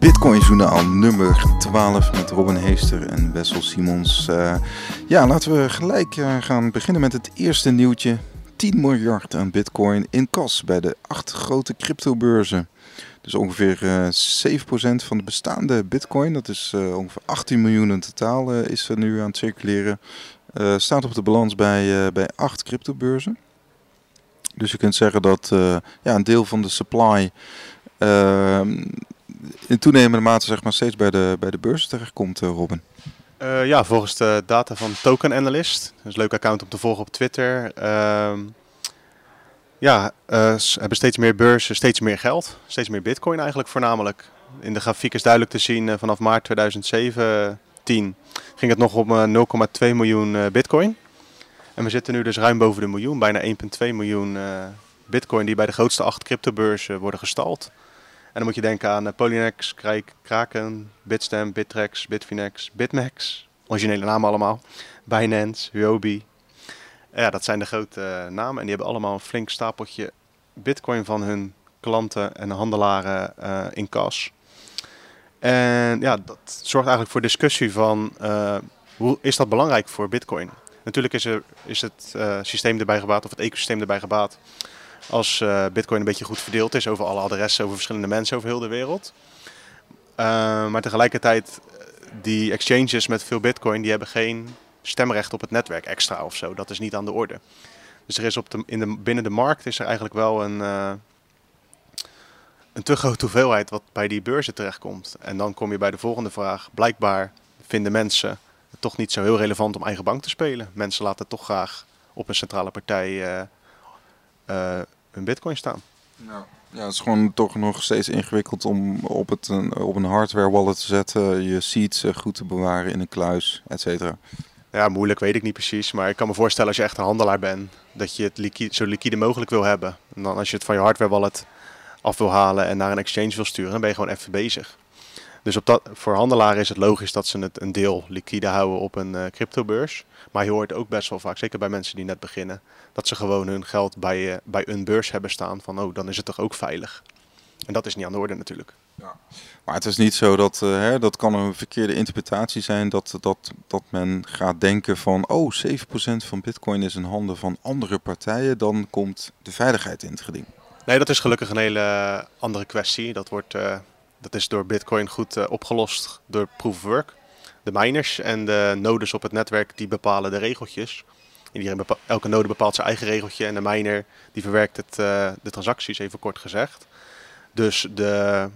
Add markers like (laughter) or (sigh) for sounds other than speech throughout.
Bitcoin Journaal nummer 12 met Robin Heester en Wessel Simons. Uh, ja, laten we gelijk uh, gaan beginnen met het eerste nieuwtje. 10 miljard aan Bitcoin in kas bij de acht grote cryptobeurzen. Dus ongeveer uh, 7% van de bestaande Bitcoin, dat is ongeveer 18 miljoen in totaal, is er nu aan het circuleren. staat op de balans bij, bij acht cryptobeurzen. Dus je kunt zeggen dat ja, een deel van de supply in toenemende mate zeg maar, steeds bij de, bij de beurs terechtkomt, uh, Robin? Uh, ja, volgens de data van Token Analyst. Is een leuk account om te volgen op Twitter. Uh, ja, uh, hebben steeds meer beurzen, steeds meer geld. Steeds meer bitcoin eigenlijk voornamelijk. In de grafiek is duidelijk te zien vanaf maart 2017 ging het nog om 0,2 miljoen bitcoin. En we zitten nu dus ruim boven de miljoen, bijna 1,2 miljoen bitcoin die bij de grootste acht cryptobeurzen worden gestald. En dan moet je denken aan uh, Polynex, Kraken, Bitstamp, Bittrex, Bitfinex, Bitmax. Originele namen allemaal. Binance, Huobi. Ja, dat zijn de grote uh, namen. En die hebben allemaal een flink stapeltje bitcoin van hun klanten en handelaren uh, in kas. En ja, dat zorgt eigenlijk voor discussie van hoe is dat belangrijk voor bitcoin? Natuurlijk is, er, is het systeem erbij gebaat of het ecosysteem erbij gebaat als uh, Bitcoin een beetje goed verdeeld is over alle adressen, over verschillende mensen over heel de wereld. Uh, maar tegelijkertijd, eh, die exchanges met veel Bitcoin, die hebben geen stemrecht op het netwerk extra of zo. Dat is niet aan de orde. Dus er is op de, in de, binnen de markt is er eigenlijk wel een, een te grote hoeveelheid wat bij die beurzen terechtkomt. En dan kom je bij de volgende vraag. Blijkbaar vinden mensen het toch niet zo heel relevant om eigen bank te spelen. Mensen laten toch graag op een centrale partij hun bitcoin staan. Ja. ja, het is gewoon toch nog steeds ingewikkeld om op, het, een, op een hardware wallet te zetten, je seeds eh, goed te bewaren in een kluis, et cetera. Ja, moeilijk weet ik niet precies. Maar ik kan me voorstellen als je echt een handelaar bent, dat je het liquide, zo liquide mogelijk wil hebben. En dan als je het van je hardware wallet af wil halen en naar een exchange wil sturen, dan ben je gewoon even bezig. Dus op dat, voor handelaren is het logisch dat ze het een deel liquide houden op een uh, cryptobeurs. Maar je hoort ook best wel vaak, zeker bij mensen die net beginnen, dat ze gewoon hun geld bij, uh, bij een beurs hebben staan. Van oh, dan is het toch ook veilig. En dat is niet aan de orde natuurlijk. Ja. Maar het is niet zo dat, uh, hè, dat kan een verkeerde interpretatie zijn, dat, dat, dat men gaat denken van, oh, 7% van bitcoin is in handen van andere partijen, dan komt de veiligheid in het geding. Nee, dat is gelukkig een hele andere kwestie. Dat wordt dat is door Bitcoin goed uh, opgelost door proof of work. De miners en de nodes op het netwerk die bepalen de regeltjes. Iedereen elke node bepaalt zijn eigen regeltje en de miner die verwerkt het, uh, de transacties, even kort gezegd. Dus de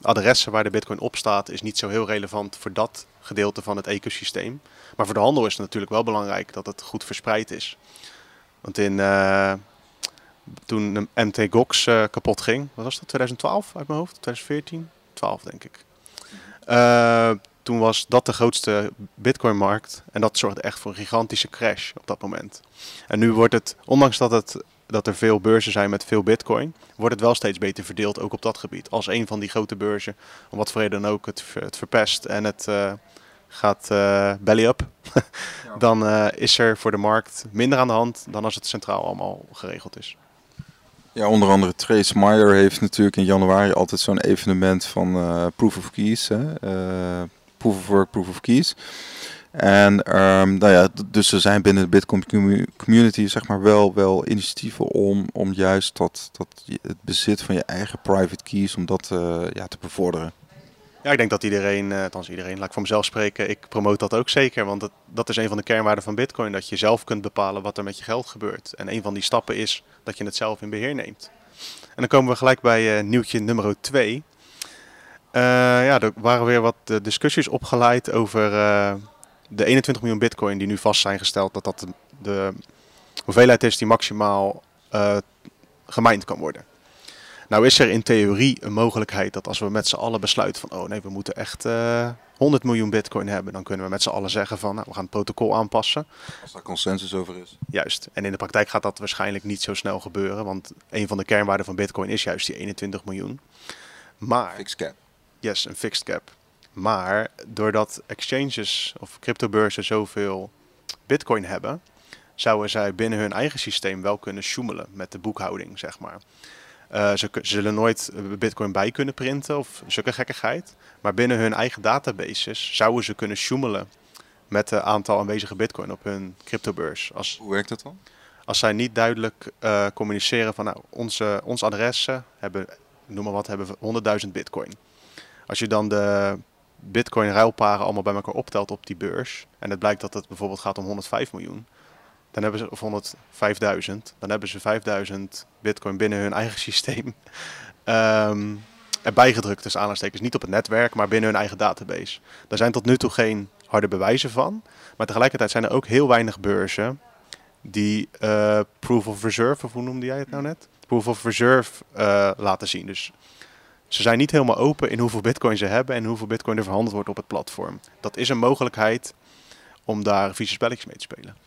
adressen waar de Bitcoin op staat is niet zo heel relevant voor dat gedeelte van het ecosysteem. Maar voor de handel is het natuurlijk wel belangrijk dat het goed verspreid is. Want in, uh, toen MT Gox kapot ging, wat was dat, 2012 uit mijn hoofd, 2014? 12 denk ik. Uh, toen was dat de grootste Bitcoin-markt. En dat zorgde echt voor een gigantische crash op dat moment. En nu wordt het, ondanks dat, het, dat er veel beurzen zijn met veel Bitcoin, wordt het wel steeds beter verdeeld, ook op dat gebied. Als een van die grote beurzen, om wat voor reden dan ook, het, het verpest en het uh, gaat uh, belly up, (laughs) dan uh, is er voor de markt minder aan de hand dan als het centraal allemaal geregeld is. Ja, onder andere Trace Meyer heeft natuurlijk in januari altijd zo'n evenement van uh, Proof of Keys. Hè? Uh, proof of Work, Proof of Keys. En um, nou ja, dus er zijn binnen de Bitcoin community zeg maar wel, wel initiatieven om, om juist dat, dat het bezit van je eigen private keys, om dat uh, ja, te bevorderen. Ja, ik denk dat iedereen, uh, althans iedereen, laat ik voor mezelf spreken, ik promoot dat ook zeker. Want dat, dat is een van de kernwaarden van Bitcoin, dat je zelf kunt bepalen wat er met je geld gebeurt. En een van die stappen is dat je het zelf in beheer neemt. En dan komen we gelijk bij uh, nieuwtje nummer 2. Uh, eh, ja, er waren weer wat discussies opgeleid over de 21 miljoen bitcoin die nu vast zijn gesteld. Dat dat de, hoeveelheid is die maximaal gemijnd kan worden. Nou is er in theorie een mogelijkheid dat als we met z'n allen besluiten van oh nee, we moeten echt uh, eh, 100 miljoen bitcoin hebben, dan kunnen we met z'n allen zeggen van nou, we gaan het protocol aanpassen. Als daar consensus over is. Juist. En in de praktijk gaat dat waarschijnlijk niet zo snel gebeuren, want een van de kernwaarden van bitcoin is juist die 21 miljoen. Maar... Fixed cap. Yes, een fixed cap. Maar doordat exchanges of cryptobeurzen zoveel bitcoin hebben, zouden zij binnen hun eigen systeem wel kunnen sjoemelen met de boekhouding, zeg maar. Uh, ze, ze, zullen nooit bitcoin bij kunnen printen of zulke gekkigheid. Maar binnen hun eigen databases zouden ze kunnen sjoemelen met het aantal aanwezige bitcoin op hun cryptobeurs. Als, Hoe werkt dat dan? Als zij niet duidelijk uh, communiceren van nou, onze, ons adressen hebben, noem maar wat, hebben 100.000 bitcoin. Als je dan de bitcoin ruilparen allemaal bij elkaar optelt op die beurs en het blijkt dat het bijvoorbeeld gaat om 105 miljoen, dan hebben ze, of 105.000, dan hebben ze 5000 bitcoin binnen hun eigen systeem um, (laughs) erbij gedrukt, dus aanhalingstekens niet op het netwerk, maar binnen hun eigen database. Daar zijn tot nu toe geen harde bewijzen van, maar tegelijkertijd zijn er ook heel weinig beurzen die uh, proof of reserve, of hoe noemde jij het nou net? Proof of reserve uh, laten zien. Dus ze zijn niet helemaal open in hoeveel bitcoin ze hebben en hoeveel bitcoin er verhandeld wordt op het platform. Dat is een mogelijkheid om daar vieze spelletjes mee te spelen.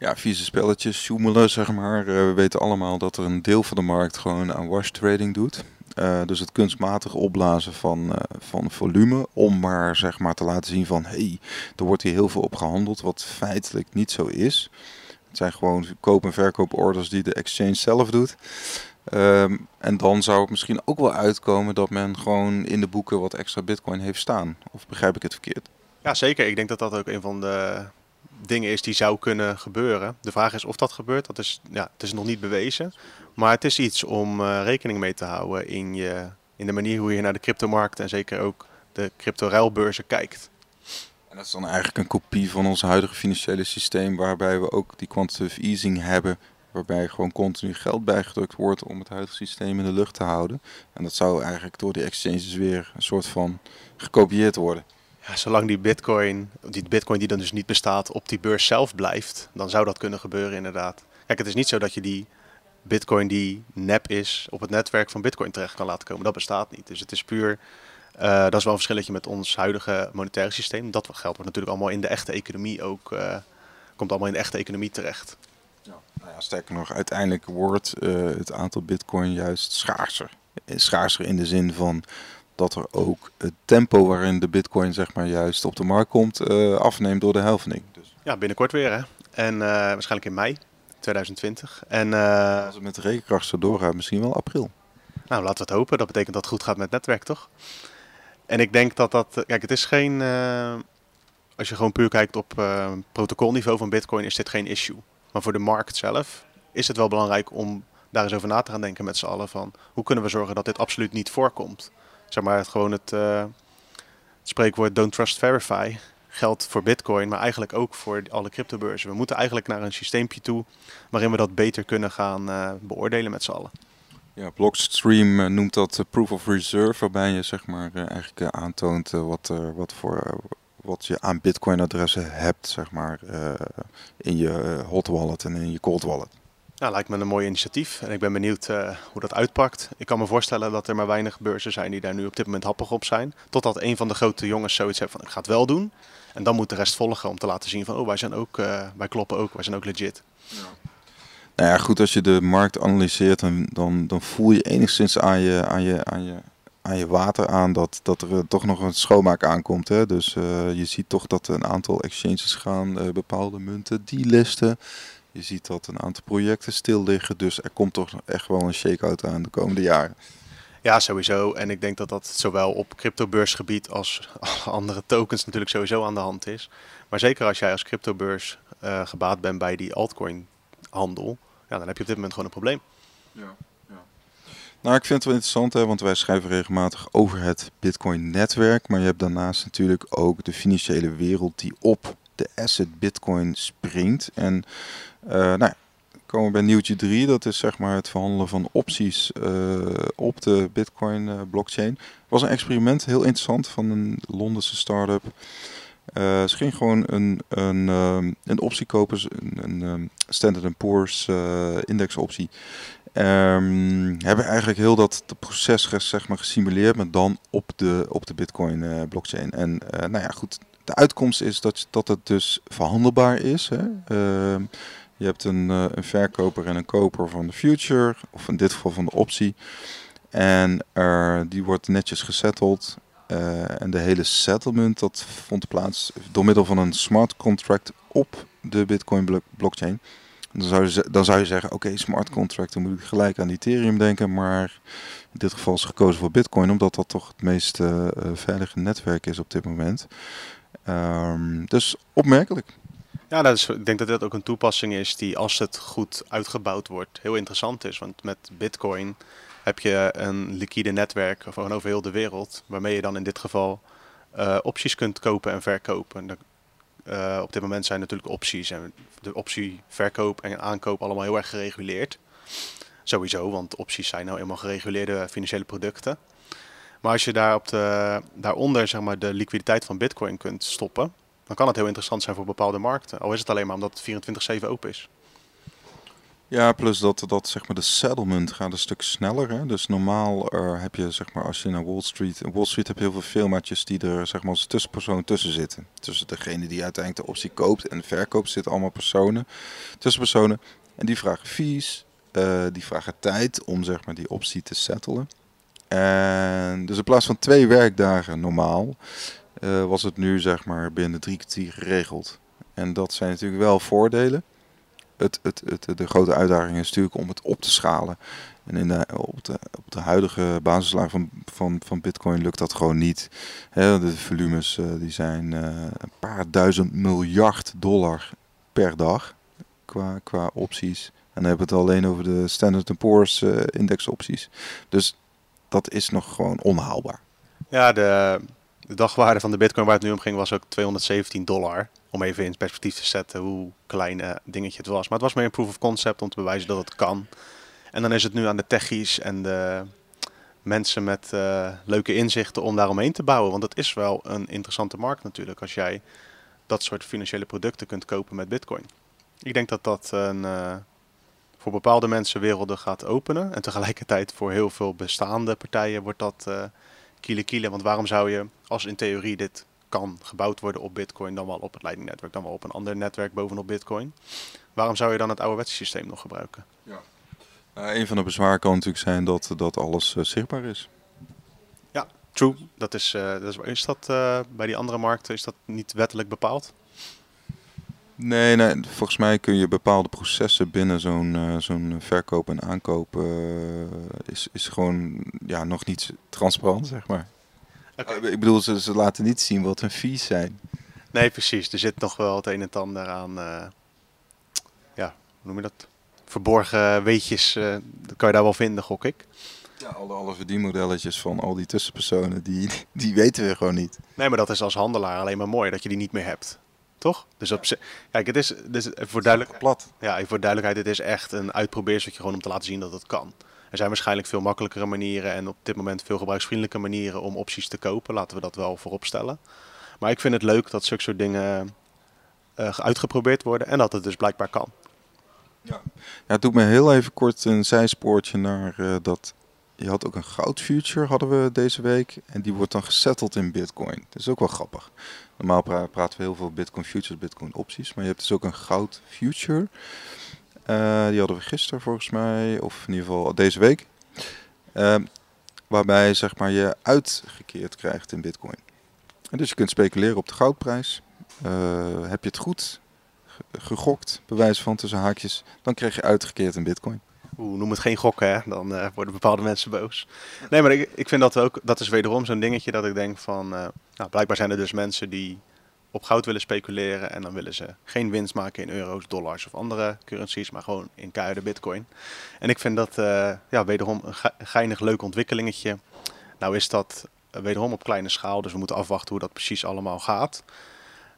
Ja, vieze spelletjes, zoemelen zeg maar. Uh, we weten allemaal dat er een deel van de markt gewoon aan wash trading doet. Uh, dus het kunstmatig opblazen van, uh, van volume om maar zeg maar te laten zien van hé, hey, er wordt hier heel veel op gehandeld, wat feitelijk niet zo is. Het zijn gewoon koop- en verkooporders die de exchange zelf doet. Um, en dan zou het misschien ook wel uitkomen dat men gewoon in de boeken wat extra bitcoin heeft staan. Of begrijp ik het verkeerd? Ja, zeker. Ik denk dat dat ook een van de dingen is die zou kunnen gebeuren. De vraag is of dat gebeurt. Dat is, ja, het is nog niet bewezen. Maar het is iets om uh, rekening mee te houden in, je, in de manier hoe je naar de cryptomarkt en zeker ook de crypto-ruilbeurzen kijkt. En dat is dan eigenlijk een kopie van ons huidige financiële systeem, waarbij we ook die quantitative easing hebben, waarbij gewoon continu geld bijgedrukt wordt om het huidige systeem in de lucht te houden. En dat zou eigenlijk door die exchanges weer een soort van gekopieerd worden. Zolang die bitcoin, die bitcoin die dan dus niet bestaat, op die beurs zelf blijft, dan zou dat kunnen gebeuren inderdaad. Kijk, het is niet zo dat je die bitcoin die nep is, op het netwerk van bitcoin terecht kan laten komen. Dat bestaat niet. Dus het is puur uh, dat is wel een verschilletje met ons huidige monetaire systeem. Dat geld wordt natuurlijk allemaal in de echte economie ook, uh, komt allemaal in de echte economie terecht. Nou ja, sterker nog, uiteindelijk wordt uh, het aantal bitcoin juist schaarser. Schaarser in de zin van dat er ook het tempo waarin de bitcoin zeg maar juist op de markt komt afneemt door de helvening. Dus. Ja, binnenkort weer hè. En waarschijnlijk in mei 2020. En, Als het met de rekenkracht zo doorgaat, misschien wel april. Nou, laten we het hopen. Dat betekent dat het goed gaat met het netwerk, toch? En ik denk dat dat, kijk, het is geen, als je gewoon puur kijkt op protocolniveau van Bitcoin, is dit geen issue. Maar voor de markt zelf is het wel belangrijk om daar eens over na te gaan denken met z'n allen van hoe kunnen we zorgen dat dit absoluut niet voorkomt. Zeg maar het, gewoon het, uh, het spreekwoord don't trust verify geldt voor Bitcoin, maar eigenlijk ook voor alle cryptobeurzen. We moeten eigenlijk naar een systeempje toe waarin we dat beter kunnen gaan beoordelen met z'n allen. Ja, Blockstream eh, noemt dat proof of reserve, waarbij je zeg maar eigenlijk aantoont wat, wat, voor, wat je aan Bitcoin-adressen hebt, zeg maar, in je hot wallet en in je cold wallet. Ja, lijkt me een mooi initiatief en ik ben benieuwd hoe dat uitpakt. Ik kan me voorstellen dat er maar weinig beurzen zijn die daar nu op dit moment happig op zijn. Totdat een van de grote jongens zoiets heeft van ik ga het wel doen. En dan moet de rest volgen om te laten zien van oh wij zijn ook, wij kloppen ook, wij zijn ook legit. Ja. Nou ja, goed, als je de markt analyseert, dan, dan, dan voel je enigszins aan je, aan je, aan je, aan je water aan dat, dat er toch nog een schoonmaak aankomt. Hè? Dus je ziet toch dat een aantal exchanges gaan bepaalde munten delisten. Je ziet dat een aantal projecten stil liggen. Dus er komt toch echt wel een shake-out aan de komende jaren. Ja, sowieso. En ik denk dat dat zowel op cryptobeursgebied als (laughs) andere tokens natuurlijk sowieso aan de hand is. Maar zeker als jij als cryptobeurs uh, gebaat bent bij die altcoin handel, ja, dan heb je op dit moment gewoon een probleem. Ja, ja. Nou, ik vind het wel interessant, hè, want wij schrijven regelmatig over het Bitcoin-netwerk. Maar je hebt daarnaast natuurlijk ook de financiële wereld die op de asset Bitcoin springt. En uh, nou, komen we bij nieuwtje 3. Dat is zeg maar het verhandelen van opties uh, op de Bitcoin uh, blockchain. was een experiment, heel interessant, van een Londense start-up. Uh, ze ging gewoon een, een, een optie kopen, een, een um, Standard Poor's indexoptie. Um, hebben eigenlijk heel dat proces zeg maar, gesimuleerd, maar dan op de, op de Bitcoin blockchain. En nou ja, goed, de uitkomst is dat, dat het dus verhandelbaar is. Hè? je hebt een, een verkoper en een koper van de future, of in dit geval van de optie. En die wordt netjes gesetteld. Uh, en de hele settlement dat vond plaats door middel van een smart contract op de Bitcoin blockchain. Dan zou je, dan zou je zeggen, oké, smart contract, dan moet ik gelijk aan Ethereum denken. Maar in dit geval is gekozen voor Bitcoin, omdat dat toch het meest uh, veilige netwerk is op dit moment. Um, dus opmerkelijk. Ja, dat is, ik denk dat dit ook een toepassing is die, als het goed uitgebouwd wordt, heel interessant is. Want met Bitcoin heb je een liquide netwerk van over heel de wereld, waarmee je dan in dit geval uh, opties kunt kopen en verkopen. Uh, op dit moment zijn natuurlijk opties en de optie verkoop en aankoop allemaal heel erg gereguleerd. Sowieso, want opties zijn nou eenmaal gereguleerde financiële producten. Maar als je daar op de, daaronder zeg maar, de liquiditeit van Bitcoin kunt stoppen, dan kan het heel interessant zijn voor bepaalde markten. Al is het alleen maar omdat het 24-7 open is. Ja, plus dat, dat zeg maar de settlement gaat een stuk sneller. Hè? Dus normaal uh, heb je, zeg maar, als je naar Wall Street... Wall Street heb je heel veel firmaatjes die er zeg maar, als tussenpersoon tussen zitten. Tussen degene die uiteindelijk de optie koopt en verkoopt zitten allemaal personen. Tussenpersonen. En die vragen fees, uh, die vragen tijd om zeg maar, die optie te settelen. En dus in plaats van twee werkdagen normaal, uh, was het nu zeg maar binnen drie kwartier geregeld. En dat zijn natuurlijk wel voordelen het, het, het, de grote uitdaging is natuurlijk om het op te schalen. En in de, op, de, op de huidige basislaag van, van, van Bitcoin lukt dat gewoon niet. de volumes uh, die zijn uh, een paar duizend miljard dollar per dag qua, qua opties. En dan hebben we het alleen over de Standard Poor's index opties. Dus dat is nog gewoon onhaalbaar. Ja, de, de dagwaarde van de Bitcoin waar het nu om ging was ook 217 dollar om even in perspectief te zetten hoe klein uh, dingetje het was. Maar het was meer een proof of concept om te bewijzen dat het kan. En dan is het nu aan de techies en de mensen met uh, leuke inzichten om daaromheen te bouwen. Want het is wel een interessante markt natuurlijk als jij dat soort financiële producten kunt kopen met bitcoin. Ik denk dat dat een, uh, voor bepaalde mensen werelden gaat openen. En tegelijkertijd voor heel veel bestaande partijen wordt dat uh, kiele kiele. Want waarom zou je, als in theorie dit kan gebouwd worden op Bitcoin, dan wel op het Lightning Network, dan wel op een ander netwerk bovenop Bitcoin. Waarom zou je dan het ouderwetse systeem nog gebruiken? Ja. Uh, een van de bezwaren kan natuurlijk zijn dat, dat alles uh, zichtbaar is. Ja, true. Dat is, uh, dat is, is dat bij die andere markten is dat niet wettelijk bepaald? Nee, nee, volgens mij kun je bepaalde processen binnen zo'n zo'n verkoop en aankoop is, is gewoon ja, nog niet transparant, zeg maar. Okay. Ik bedoel, ze, ze, laten niet zien wat hun fees zijn. Nee, precies. Er zit nog wel het een en het ander aan, uh, ja, hoe noem je dat? Verborgen weetjes, dat kan je daar wel vinden, gok ik. Ja, alle, alle verdienmodelletjes van al die tussenpersonen, die, die weten we gewoon niet. Nee, maar dat is als handelaar alleen maar mooi, dat je die niet meer hebt. Toch? Dus op Kijk, het is, dus voor duidelijkheid. Plat. Ja, voor duidelijkheid, het is echt een uitprobeerstukje gewoon om te laten zien dat het kan. Er zijn waarschijnlijk veel makkelijkere manieren en op dit moment veel gebruiksvriendelijke manieren om opties te kopen. Laten we dat wel voorop stellen. Maar ik vind het leuk dat zulke soort dingen uh, uitgeprobeerd worden en dat het dus blijkbaar kan. Ja. ja, het doet me heel even kort een zijspoortje naar uh, dat. Je had ook een goud future hadden we deze week en die wordt dan gesetteld in Bitcoin. Dat is ook wel grappig. Normaal pra praten we heel veel Bitcoin futures, Bitcoin opties, maar je hebt dus ook een goud future. Uh, die hadden we gisteren volgens mij, of in ieder geval deze week. Uh, waarbij zeg maar, je uitgekeerd krijgt in bitcoin. En dus je kunt speculeren op de goudprijs. Uh, heb je het goed gegokt, bewijs van tussen haakjes, dan krijg je uitgekeerd in bitcoin. Oeh, noem het geen gokken, hè? dan uh, worden bepaalde mensen boos. Nee, maar ik, ik vind dat ook, dat is wederom zo'n dingetje dat ik denk van, nou, blijkbaar zijn er dus mensen die op goud willen speculeren en dan willen ze geen winst maken in euro's, dollars of andere currencies, maar gewoon in keiharde bitcoin. En ik vind dat uh, ja, wederom een geinig leuk ontwikkelingetje. Nou is dat wederom op kleine schaal, dus we moeten afwachten hoe dat precies allemaal gaat.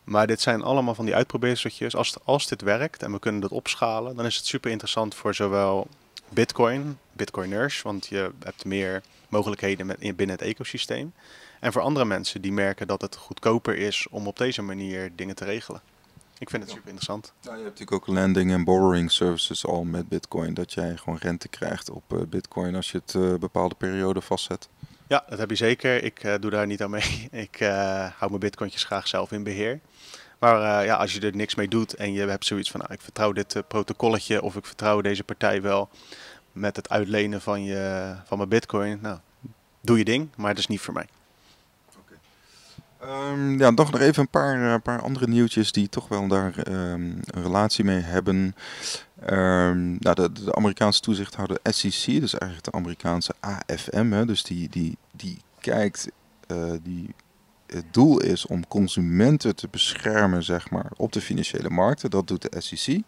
Maar dit zijn allemaal van die uitprobeerseltjes. Als, als dit werkt en we kunnen dat opschalen, dan is het super interessant voor zowel Bitcoin, Bitcoiners, want je hebt meer mogelijkheden met, binnen het ecosysteem. En voor andere mensen die merken dat het goedkoper is om op deze manier dingen te regelen. Ik vind het super interessant. Ja, je hebt natuurlijk ook lending en borrowing services al met Bitcoin. Dat jij gewoon rente krijgt op uh, Bitcoin als je het uh, bepaalde periode vastzet. Ja, dat heb je zeker. Ik uh, doe daar niet aan mee. (laughs) Ik hou mijn bitcointjes graag zelf in beheer. Maar ja, als je er niks mee doet en je hebt zoiets van, nou, ik vertrouw dit protocolletje of ik vertrouw deze partij wel met het uitlenen van, je, van mijn bitcoin. Nou, doe je ding, maar het is niet voor mij. Um, ja, nog even een paar, paar andere nieuwtjes die toch wel daar um, een relatie mee hebben. Um, nou, de, de, Amerikaanse toezichthouder SEC, dus eigenlijk de Amerikaanse AFM, hè, dus die, die, die kijkt, die, het doel is om consumenten te beschermen, zeg maar, op de financiële markten. Dat doet de SEC.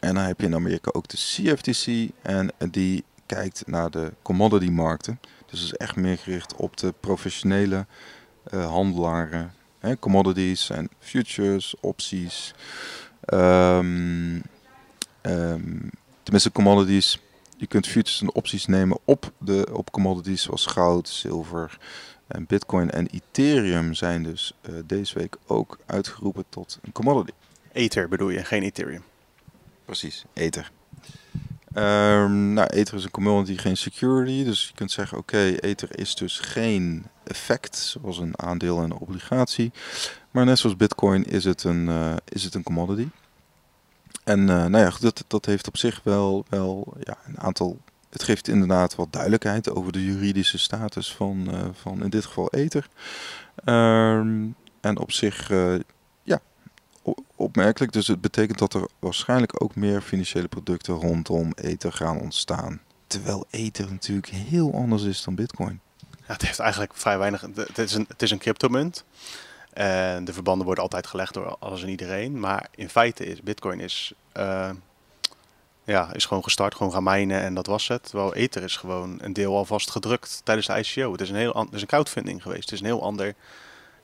En dan heb je in Amerika ook de CFTC en die kijkt naar de commodity markten. Dus is echt meer gericht op de professionele uh, handelaren, hè, commodities en futures, opties. Um, um, tenminste, commodities. Je kunt futures en opties nemen op, de, op commodities zoals goud, zilver en bitcoin en ethereum zijn dus uh, deze week ook uitgeroepen tot een commodity. Ether bedoel je, geen ethereum? Precies, Ether. Um, nou, Ether is een commodity, geen security. Dus je kunt zeggen, oké, okay, Ether is dus geen effect, zoals een aandeel en een obligatie. Maar net zoals Bitcoin is het een, uh, is het een commodity. En uh, nou ja, dat, dat heeft op zich wel, wel ja, een aantal... Het geeft inderdaad wat duidelijkheid over de juridische status van, uh, van in dit geval Ether. Um, en op zich, ja, opmerkelijk. Dus het betekent dat er waarschijnlijk ook meer financiële producten rondom Ether gaan ontstaan. Terwijl Ether natuurlijk heel anders is dan Bitcoin. Ja, het heeft eigenlijk vrij weinig. Het is een, het is een cryptomunt. En de verbanden worden altijd gelegd door alles en iedereen. Maar in feite is Bitcoin is, uh, ja, is gewoon gestart, gewoon gaan mijnen en dat was het. Terwijl Ether is gewoon een deel alvast gedrukt tijdens de ICO. Het is een heel het is een crowdfunding geweest. Het is een heel ander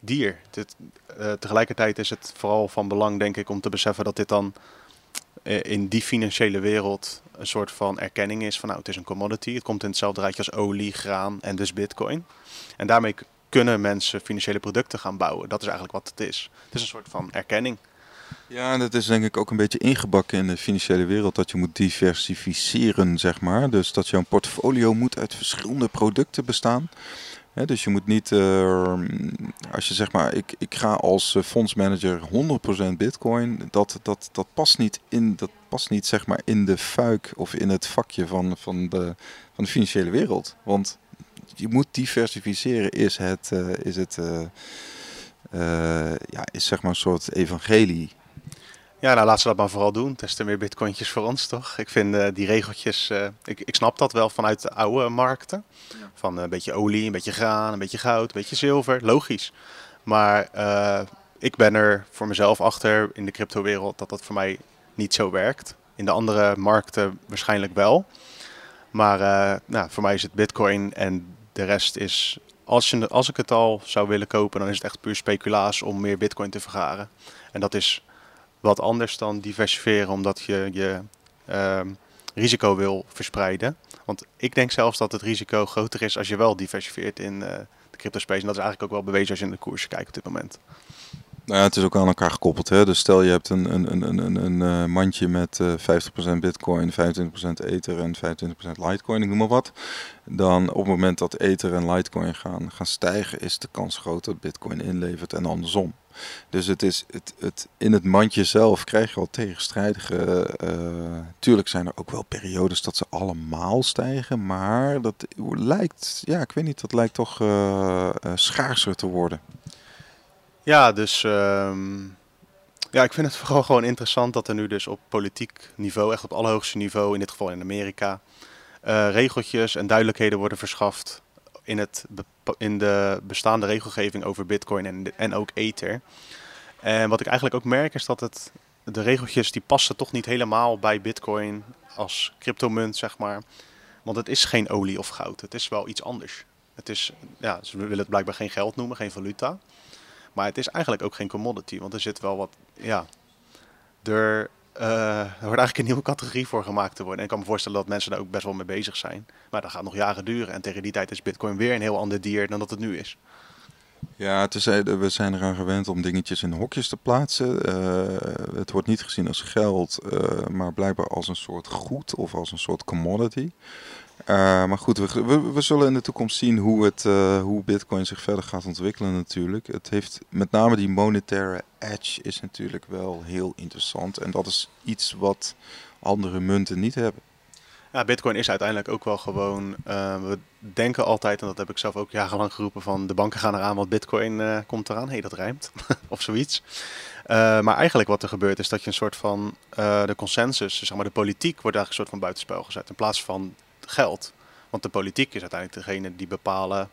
dier. Dit, uh, tegelijkertijd is het vooral van belang, denk ik, om te beseffen dat dit dan uh, in die financiële wereld een soort van erkenning is van nou, het is een commodity. Het komt in hetzelfde rijtje als olie, graan en dus bitcoin. En daarmee kunnen mensen financiële producten gaan bouwen. Dat is eigenlijk wat het is. Het is een soort van erkenning. Ja, dat is denk ik ook een beetje ingebakken in de financiële wereld dat je moet diversificeren, zeg maar. Dus dat jouw portfolio moet uit verschillende producten bestaan. Dus je moet niet, uh, als je zeg maar, ik, ik ga als uh, fondsmanager 100% bitcoin, dat, dat, dat past niet in, dat past niet zeg maar in de fuik of in het vakje van, van, de, van de financiële wereld. Want je moet diversificeren is het, uh, is het ja, is zeg maar een soort evangelie. Ja, nou laten ze dat maar vooral doen. Testen meer bitcointjes voor ons, toch? Ik vind uh, die regeltjes, uh, ik, ik snap dat wel vanuit de oude markten. Ja. Van een beetje olie, een beetje graan, een beetje goud, een beetje zilver. Logisch. Maar uh, ik ben er voor mezelf achter in de cryptowereld dat dat voor mij niet zo werkt. In de andere markten waarschijnlijk wel. Maar nou, voor mij is het bitcoin en de rest is... Als, je, als ik het al zou willen kopen, dan is het echt puur speculaas om meer bitcoin te vergaren. En dat is wat anders dan diversifieren, omdat je je um, risico wil verspreiden. Want ik denk zelfs dat het risico groter is als je wel diversifieert in uh, de crypto space. En dat is eigenlijk ook wel bewezen als je in de koers kijkt op dit moment. Nou het is ook aan elkaar gekoppeld. Hè? Dus stel je hebt een, een, een, een, een, uh, mandje met uh, 50% bitcoin, 25% ether en 25% litecoin, ik noem maar wat. Dan op het moment dat ether en litecoin gaan, gaan stijgen, is de kans groot dat bitcoin inlevert en andersom. Dus het is het, het, in het mandje zelf krijg je al tegenstrijdige. Uh, tuurlijk zijn er ook wel periodes dat ze allemaal stijgen. Maar dat lijkt, ja, ik weet niet, dat lijkt toch schaarser te worden. Ja, dus. Um, ja, ik vind het (laughs) vooral gewoon interessant dat er nu dus op politiek niveau, echt op allerhoogste niveau, in dit geval in Amerika, regeltjes en duidelijkheden worden verschaft in, het, in de bestaande regelgeving over Bitcoin en, en ook Ether. En wat ik eigenlijk ook merk is dat het, de regeltjes die passen toch niet helemaal bij Bitcoin als cryptomunt, zeg maar. Want het is geen olie of goud. Het is wel iets anders. Het is, ja, ze willen het blijkbaar geen geld noemen, geen valuta. Maar het is eigenlijk ook geen commodity, want er zit wel wat, ja, er uh, er wordt eigenlijk een nieuwe categorie voor gemaakt te worden. En ik kan me voorstellen dat mensen daar ook best wel mee bezig zijn. Maar dat gaat nog jaren duren. En tegen die tijd is Bitcoin weer een heel ander dier dan dat het nu is. Ja, we zijn eraan gewend om dingetjes in hokjes te plaatsen. Uh, het wordt niet gezien als geld, uh, maar blijkbaar als een soort goed of als een soort commodity. Uh, maar goed, we, we, zullen in de toekomst zien hoe, het, uh, hoe Bitcoin zich verder gaat ontwikkelen natuurlijk. Het heeft met name die monetaire edge is natuurlijk wel heel interessant. En dat is iets wat andere munten niet hebben. Ja, Bitcoin is uiteindelijk ook wel gewoon. Uh, we denken altijd, en dat heb ik zelf ook jarenlang geroepen: van de banken gaan eraan, want Bitcoin komt eraan. Hé, hey, dat rijmt. (laughs) of zoiets. Maar eigenlijk wat er gebeurt is dat je een soort van de consensus, zeg maar de politiek, wordt eigenlijk een soort van buitenspel gezet in plaats van geld. Want de politiek is uiteindelijk degene die bepalen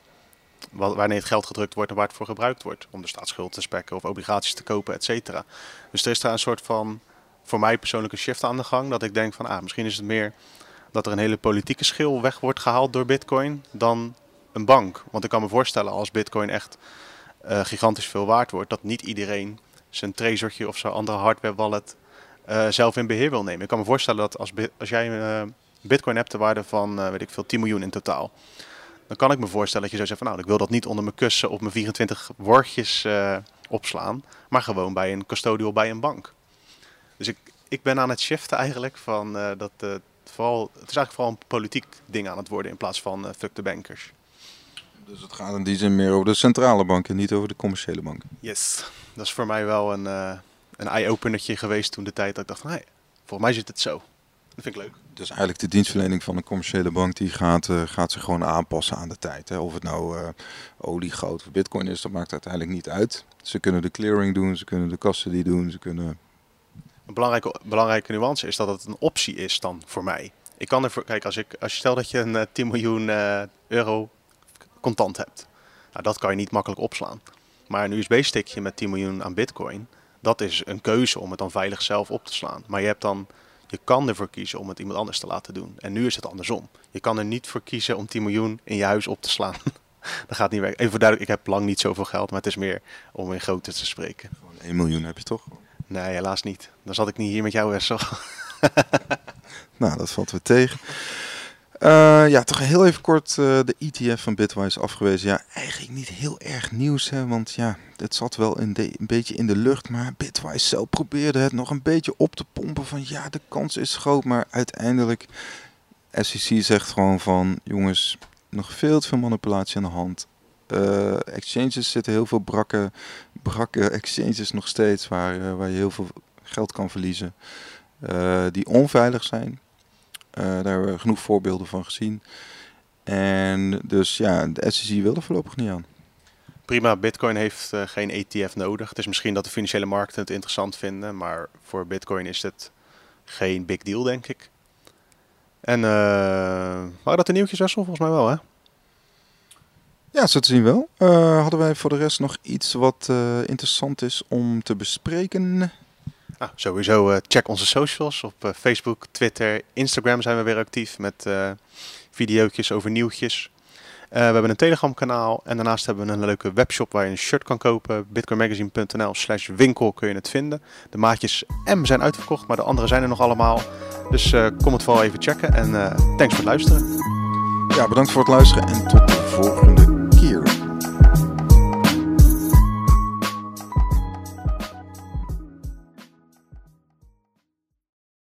wanneer het geld gedrukt wordt en waar het voor gebruikt wordt. Om de staatsschuld te spekken of obligaties te kopen, et cetera. Dus er is daar een soort van, voor mij persoonlijk een shift aan de gang. Dat ik denk van, ah, misschien is het meer dat er een hele politieke schil weg wordt gehaald door bitcoin dan een bank. Want ik kan me voorstellen als bitcoin echt uh, gigantisch veel waard wordt, dat niet iedereen zijn trezortje of zijn andere hardware wallet uh, zelf in beheer wil nemen. Ik kan me voorstellen dat als, als jij uh, bitcoin hebt de waarde van, weet ik veel, 10 miljoen in totaal dan kan ik me voorstellen dat je zou zeggen van nou, ik wil dat niet onder mijn kussen op mijn 24 wortjes uh, opslaan, maar gewoon bij een custodial bij een bank. Dus ik, ik ben aan het shiften eigenlijk van uh, dat uh, vooral, het is eigenlijk vooral een politiek ding aan het worden in plaats van fuck de bankers. Dus het gaat in die zin meer over de centrale banken, niet over de commerciële banken. Yes, dat is voor mij wel een, een eye-openertje geweest toen de tijd dat ik dacht van hé, hey, volgens mij zit het zo. Dat vind ik leuk. Dus eigenlijk de dienstverlening van een commerciële bank die gaat, uh, gaat zich gewoon aanpassen aan de tijd. Hè. Of het nou uh, olie, goud of bitcoin is, dat maakt uiteindelijk niet uit. Ze kunnen de clearing doen, ze kunnen de custody doen, ze kunnen... Een belangrijke, belangrijke nuance is dat het een optie is dan voor mij. Ik kan ervoor, kijk, als, ik, als je stel dat je een uh, 10 miljoen euro contant hebt. Nou, dat kan je niet makkelijk opslaan. Maar een USB-stickje met 10 miljoen aan bitcoin, dat is een keuze om het dan veilig zelf op te slaan. Maar je hebt dan je kan ervoor kiezen om het iemand anders te laten doen. En nu is het andersom. Je kan er niet voor kiezen om 10 miljoen in je huis op te slaan. (laughs) dat gaat niet werken. Even voor duidelijk, ik heb lang niet zoveel geld, maar het is meer om in grootte te spreken. Gewoon 1 miljoen heb je toch? Nee, helaas niet. Dan zat ik niet hier met jou, Wessel. (laughs) nou, dat valt weer tegen. Uh, ja, toch heel even kort uh, de ETF van Bitwise afgewezen. Ja, eigenlijk niet heel erg nieuws, hè, want ja, het zat wel een beetje in de lucht. Maar Bitwise zelf probeerde het nog een beetje op te pompen van ja, de kans is groot. Maar uiteindelijk, SEC zegt gewoon van jongens, nog veel te veel manipulatie aan de hand. Uh, exchanges zitten heel veel brakke, brakke exchanges nog steeds waar, waar je heel veel geld kan verliezen. die onveilig zijn. Uh, daar hebben we genoeg voorbeelden van gezien. En dus ja, de SEC wil er voorlopig niet aan. Prima, Bitcoin heeft uh, geen ETF nodig. Het is misschien dat de financiële markten het interessant vinden, maar voor Bitcoin is het geen big deal, denk ik. En uh, waren dat de nieuwtjes, Wessel? Volgens mij wel, hè? Ja, zo te zien wel. Uh, hadden wij voor de rest nog iets wat interessant is om te bespreken? Nou, sowieso uh, check onze socials op uh, Facebook, Twitter, Instagram zijn we weer actief met uh, video's over nieuwtjes. we hebben een Telegram kanaal en daarnaast hebben we een leuke webshop waar je een shirt kan kopen. bitcoinmagazine.nl slash winkel kun je het vinden. De maatjes M zijn uitverkocht, maar de andere zijn er nog allemaal. Dus kom het vooral even checken en thanks voor het luisteren. Ja, bedankt voor het luisteren en tot de volgende